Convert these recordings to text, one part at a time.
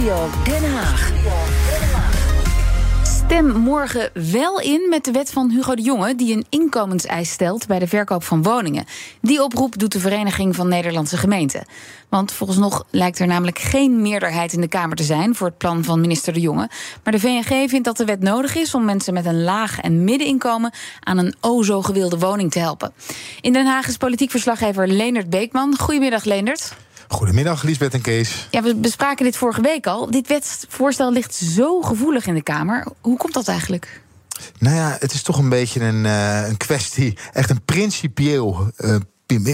Den Haag. Stem morgen wel in met de wet van Hugo de Jonge... die een inkomenseis stelt bij de verkoop van woningen. Die oproep doet de Vereniging van Nederlandse Gemeenten. Want volgens nog lijkt er namelijk geen meerderheid in de Kamer te zijn... voor het plan van minister de Jonge. Maar de VNG vindt dat de wet nodig is... om mensen met een laag en middeninkomen... aan een o zo gewilde woning te helpen. In Den Haag is politiek verslaggever Leendert Beekman. Goedemiddag, Leendert. Goedemiddag, Lisbeth en Kees. Ja, we bespraken dit vorige week al. Dit wetsvoorstel ligt zo gevoelig in de Kamer. Hoe komt dat eigenlijk? Nou ja, het is toch een beetje een, uh, een kwestie, echt een principieel, uh,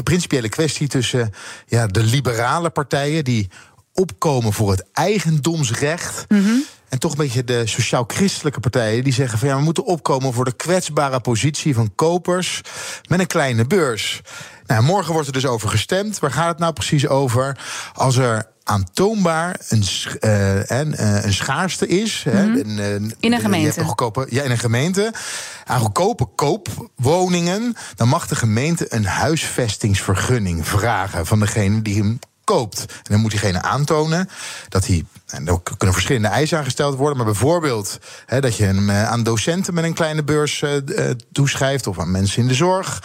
principiële kwestie tussen ja, de liberale partijen die opkomen voor het eigendomsrecht. Mm -hmm. En toch een beetje de sociaal-christelijke partijen die zeggen van ja, we moeten opkomen voor de kwetsbare positie van kopers met een kleine beurs. Nou, morgen wordt er dus over gestemd. Waar gaat het nou precies over? Als er aantoonbaar een, uh, en, uh, een schaarste is. Mm -hmm. een, uh, in een gemeente. Goedkope, ja, in een gemeente. Aan goedkope koopwoningen. dan mag de gemeente een huisvestingsvergunning vragen van degene die hem koopt. En dan moet diegene aantonen dat hij. En er kunnen verschillende eisen aangesteld worden. Maar bijvoorbeeld hè, dat je hem aan docenten met een kleine beurs uh, toeschrijft. of aan mensen in de zorg.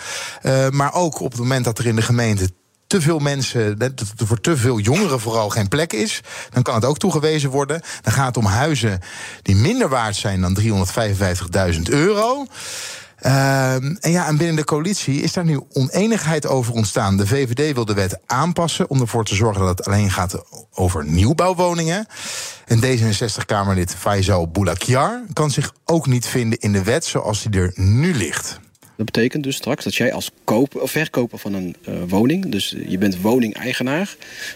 Maar ook op het moment dat er in de gemeente te veel mensen, dat er voor te veel jongeren vooral geen plek is, dan kan het ook toegewezen worden. Dan gaat het om huizen die minder waard zijn dan 355.000 euro. Uh, en ja, en binnen de coalitie is daar nu oneenigheid over ontstaan. De VVD wil de wet aanpassen om ervoor te zorgen dat het alleen gaat over nieuwbouwwoningen. En D66-Kamerlid Faisal Boulakiar kan zich ook niet vinden in de wet zoals die er nu ligt. Dat betekent dus straks dat jij als of verkoper van een uh, woning, dus je bent woningeigenaar,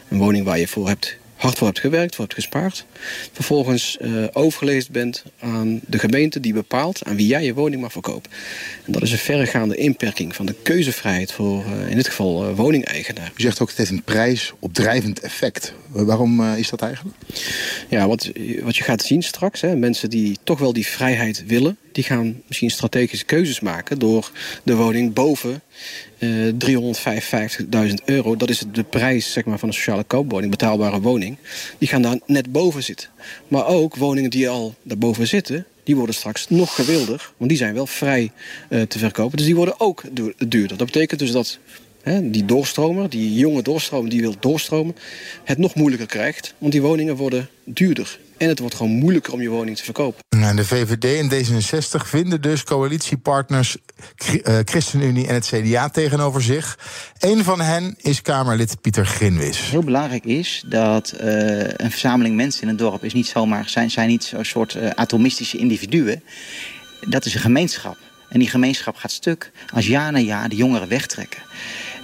een woning waar je voor hebt hard voor hebt gewerkt, voor hebt gespaard. Vervolgens uh, overgelezen bent aan de gemeente die bepaalt aan wie jij je woning mag verkopen. En dat is een verregaande inperking van de keuzevrijheid voor uh, in dit geval uh, woningeigenaar. U zegt ook het heeft een prijsopdrijvend effect. Waarom is dat eigenlijk? Ja, wat, wat je gaat zien straks, hè, mensen die toch wel die vrijheid willen, die gaan misschien strategische keuzes maken door de woning boven uh, 355.000 euro. Dat is de prijs zeg maar, van een sociale koopwoning, betaalbare woning. Die gaan daar net boven zitten. Maar ook woningen die al daarboven zitten, die worden straks nog gewilder. Want die zijn wel vrij uh, te verkopen. Dus die worden ook duurder. Dat betekent dus dat He, die doorstromer, die jonge doorstromer die wil doorstromen... het nog moeilijker krijgt, want die woningen worden duurder. En het wordt gewoon moeilijker om je woning te verkopen. En de VVD en D66 vinden dus coalitiepartners ChristenUnie en het CDA tegenover zich. Een van hen is Kamerlid Pieter Grinwis. Heel belangrijk is dat uh, een verzameling mensen in een dorp is niet zomaar zijn, zijn niet zo'n soort uh, atomistische individuen. Dat is een gemeenschap. En die gemeenschap gaat stuk als jaar na jaar de jongeren wegtrekken.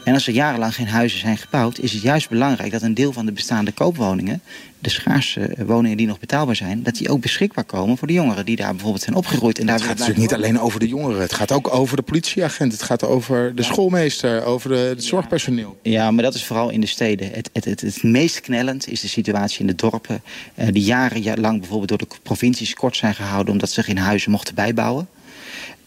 En als er jarenlang geen huizen zijn gebouwd, is het juist belangrijk dat een deel van de bestaande koopwoningen, de schaarse woningen die nog betaalbaar zijn, dat die ook beschikbaar komen voor de jongeren die daar bijvoorbeeld zijn opgegroeid. En daar het gaat natuurlijk niet alleen over de jongeren, het gaat ook over de politieagent, het gaat over de schoolmeester, over de, het zorgpersoneel. Ja, maar dat is vooral in de steden. Het, het, het, het meest knellend is de situatie in de dorpen, uh, die jarenlang bijvoorbeeld door de provincies kort zijn gehouden omdat ze geen huizen mochten bijbouwen.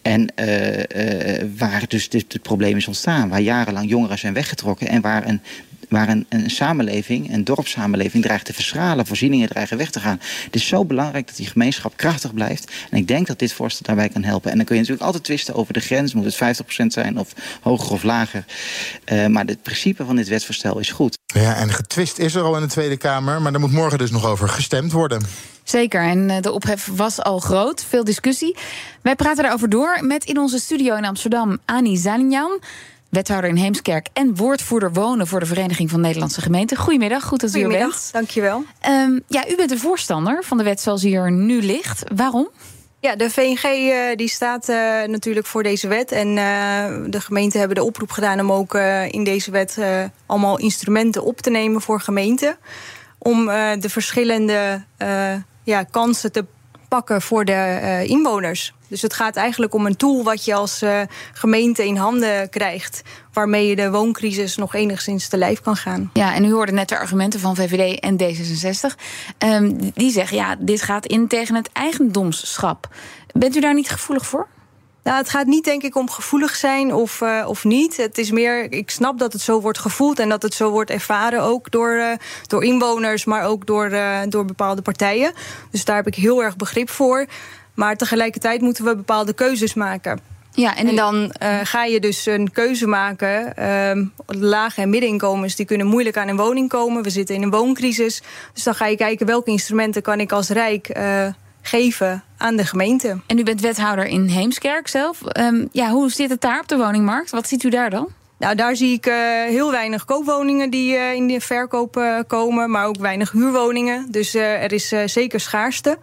En uh, waar dus dit, dit probleem is ontstaan. Waar jarenlang jongeren zijn weggetrokken. En waar een waar een, een samenleving, een dorpssamenleving, dreigt te verschralen, voorzieningen dreigen weg te gaan. Het is zo belangrijk dat die gemeenschap krachtig blijft. En ik denk dat dit voorstel daarbij kan helpen. En dan kun je natuurlijk altijd twisten over de grens. Moet het 50% zijn of hoger of lager? Uh, maar het principe van dit wetsvoorstel is goed. Ja, en getwist is er al in de Tweede Kamer. Maar daar moet morgen dus nog over gestemd worden. Zeker, en de ophef was al groot. Veel discussie. Wij praten daarover door met in onze studio in Amsterdam Ani Zalinjan wethouder in Heemskerk en woordvoerder wonen voor de Vereniging van Nederlandse Gemeenten. Goedemiddag, goed dat u er bent. Dankjewel. Um, ja, u bent een voorstander van de wet zoals die er nu ligt. Waarom? Ja, de VNG uh, die staat uh, natuurlijk voor deze wet. En uh, de gemeenten hebben de oproep gedaan om ook in deze wet allemaal instrumenten op te nemen voor gemeenten. Om de verschillende ja, kansen te pakken voor de inwoners. Dus het gaat eigenlijk om een tool wat je als uh, gemeente in handen krijgt. Waarmee je de wooncrisis nog enigszins te lijf kan gaan. Ja, en u hoorde net de argumenten van VVD en D66. Um, die zeggen ja, dit gaat in tegen het eigendomsschap. Bent u daar niet gevoelig voor? Nou, het gaat niet denk ik om gevoelig zijn of, uh, of niet. Het is meer, ik snap dat het zo wordt gevoeld en dat het zo wordt ervaren ook door, uh, door inwoners, maar ook door, uh, door bepaalde partijen. Dus daar heb ik heel erg begrip voor. Maar tegelijkertijd moeten we bepaalde keuzes maken. Ja, en, en dan uh, ga je dus een keuze maken. Uh, lage en middeninkomens die kunnen moeilijk aan een woning komen. We zitten in een wooncrisis. Dus dan ga je kijken welke instrumenten kan ik als Rijk uh, geven aan de gemeente. En u bent wethouder in Heemskerk zelf. Um, ja, hoe zit het daar op de woningmarkt? Wat ziet u daar dan? Nou, daar zie ik uh, heel weinig koopwoningen die uh, in de verkoop uh, komen, maar ook weinig huurwoningen. Dus er is zeker schaarste.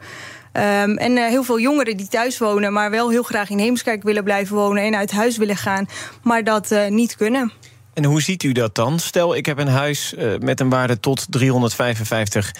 Um, en uh, heel veel jongeren die thuis wonen, maar wel heel graag in Heemskerk willen blijven wonen en uit huis willen gaan, maar dat uh, niet kunnen. En hoe ziet u dat dan? Stel, ik heb een huis uh, met een waarde tot 355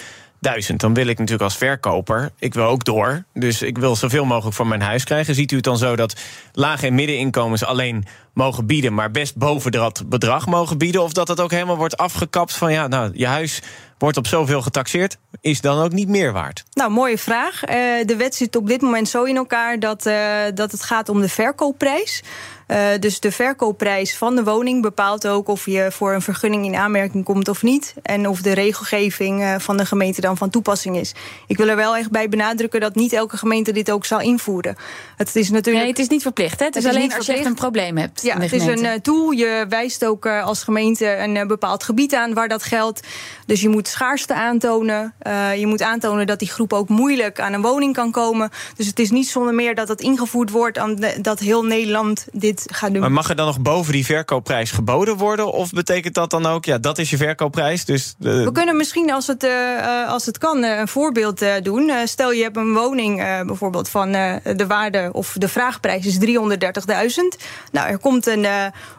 1000. Dan wil ik natuurlijk als verkoper, ik wil ook door. Dus ik wil zoveel mogelijk voor mijn huis krijgen. Ziet u het dan zo dat lage en middeninkomens alleen mogen bieden, maar best boven dat bedrag mogen bieden? Of dat het ook helemaal wordt afgekapt van ja, nou, je huis wordt op zoveel getaxeerd, is dan ook niet meer waard? Nou, mooie vraag. Uh, de wet zit op dit moment zo in elkaar dat, uh, dat het gaat om de verkoopprijs. Uh, dus de verkoopprijs van de woning bepaalt ook of je voor een vergunning in aanmerking komt of niet. En of de regelgeving uh, van de gemeente dan van toepassing is. Ik wil er wel echt bij benadrukken dat niet elke gemeente dit ook zal invoeren. Het is natuurlijk. Nee, het is niet verplicht. Hè? Het, het is, is alleen als je echt een probleem hebt. Ja, het is een uh, tool. Je wijst ook als gemeente een bepaald gebied aan waar dat geldt. Dus je moet schaarste aantonen. je moet aantonen dat die groep ook moeilijk aan een woning kan komen. Dus het is niet zonder meer dat het ingevoerd wordt dat heel Nederland dit gaan doen. Maar mag er dan nog boven die verkoopprijs geboden worden? Of betekent dat dan ook, ja, dat is je verkoopprijs? Dus, uh... We kunnen misschien, als het, uh, als het kan, een voorbeeld uh, doen. stel je hebt een woning bijvoorbeeld van de waarde of de vraagprijs is 330.000. Nou, er komt een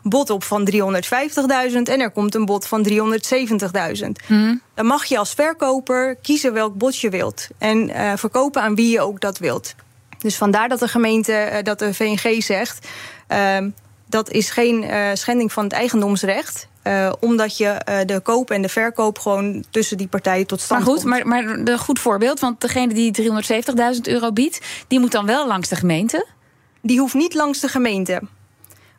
bod op van 350.000 en er komt een bod van 370.000. Mm. Dan mag je als verkoper kiezen welk bod je wilt. En verkopen aan wie je ook dat wilt. Dus vandaar dat de gemeente, dat de VNG zegt. Uh, dat is geen uh, schending van het eigendomsrecht. Uh, omdat je uh, de koop en de verkoop gewoon tussen die partijen tot stand maar goed, komt. Maar, maar een goed voorbeeld, want degene die 370.000 euro biedt... die moet dan wel langs de gemeente? Die hoeft niet langs de gemeente.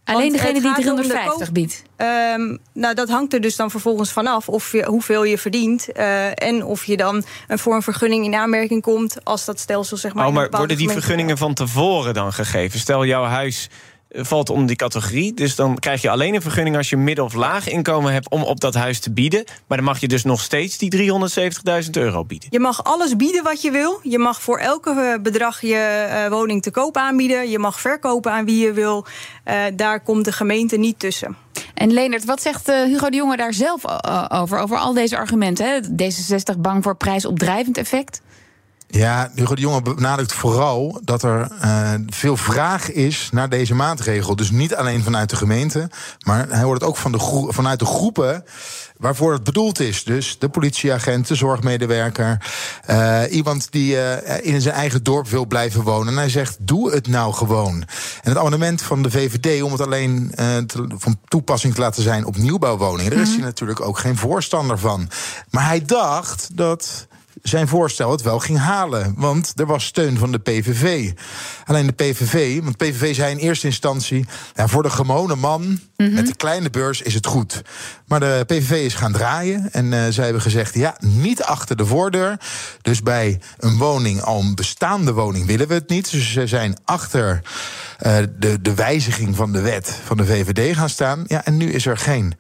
Alleen degene die 350 biedt? Um, nou, dat hangt er dus dan vervolgens vanaf of je, hoeveel je verdient. Uh, en of je dan voor een vergunning in aanmerking komt als dat stelsel zeg maar. Oh, maar worden die vergunningen van tevoren dan gegeven? Stel, jouw huis valt onder die categorie. Dus dan krijg je alleen een vergunning als je midden- of laag inkomen hebt om op dat huis te bieden. Maar dan mag je dus nog steeds die 370.000 euro bieden. Je mag alles bieden wat je wil. Je mag voor elke bedrag je uh, woning te koop aanbieden. Je mag verkopen aan wie je wil. Uh, daar komt de gemeente niet tussen. En Leonard, wat zegt Hugo de Jonge daar zelf over? Over al deze argumenten? Hè? D66 bang voor prijsopdrijvend effect? Ja, Hugo de Jonge benadrukt vooral dat er uh, veel vraag is naar deze maatregel. Dus niet alleen vanuit de gemeente, maar hij hoort het ook van de vanuit de groepen waarvoor het bedoeld is. Dus de politieagent, de zorgmedewerker, uh, iemand die uh, in zijn eigen dorp wil blijven wonen. En hij zegt: doe het nou gewoon. En het amendement van de VVD om het alleen te, van toepassing te laten zijn op nieuwbouwwoningen, daar is hij natuurlijk ook geen voorstander van. Maar hij dacht dat zijn voorstel het wel ging halen. Want er was steun van de PVV. Alleen de PVV, want de PVV zei in eerste instantie... Ja, voor de gewone man mm -hmm. met de kleine beurs is het goed. Maar de PVV is gaan draaien en uh, zij hebben gezegd... ja, niet achter de voordeur. Dus bij een woning, al een bestaande woning, willen we het niet. Dus ze zijn achter uh, de, de wijziging van de wet van de VVD gaan staan. Ja, en nu is er geen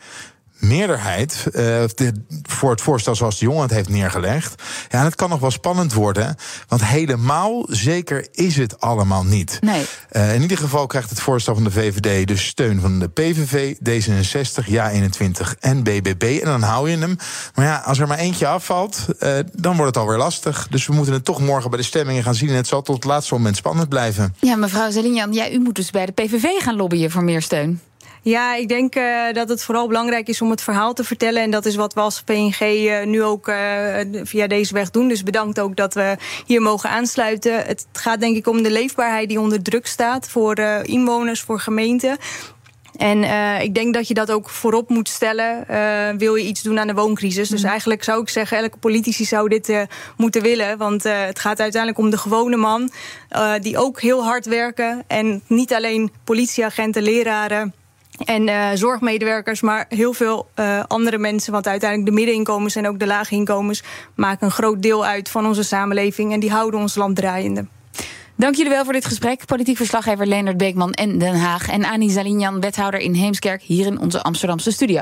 meerderheid uh, de, voor het voorstel zoals de jongen het heeft neergelegd. Ja, en het kan nog wel spannend worden. Want helemaal zeker is het allemaal niet. Nee. Uh, in ieder geval krijgt het voorstel van de VVD dus steun van de PVV, D66, Ja21 en BBB. En dan hou je hem. Maar ja, als er maar eentje afvalt, uh, dan wordt het alweer lastig. Dus we moeten het toch morgen bij de stemmingen gaan zien. En het zal tot het laatste moment spannend blijven. Ja, mevrouw Zelinjan, ja, u moet dus bij de PVV gaan lobbyen voor meer steun. Ja, ik denk uh, dat het vooral belangrijk is om het verhaal te vertellen. En dat is wat we als PNG uh, nu ook uh, via deze weg doen. Dus bedankt ook dat we hier mogen aansluiten. Het gaat denk ik om de leefbaarheid die onder druk staat voor inwoners, voor gemeenten. En uh, ik denk dat je dat ook voorop moet stellen. Uh, wil je iets doen aan de wooncrisis? Dus eigenlijk zou ik zeggen, elke politici zou dit uh, moeten willen. Want het gaat uiteindelijk om de gewone man. die ook heel hard werken. En niet alleen politieagenten, leraren en uh, zorgmedewerkers, maar heel veel uh, andere mensen. Want uiteindelijk de middeninkomens en ook de lage inkomens maken een groot deel uit van onze samenleving. En die houden ons land draaiende. Dank jullie wel voor dit gesprek. Politiek verslaggever Leonard Beekman en Den Haag. En Annie Zalinjan, wethouder in Heemskerk, hier in onze Amsterdamse studio.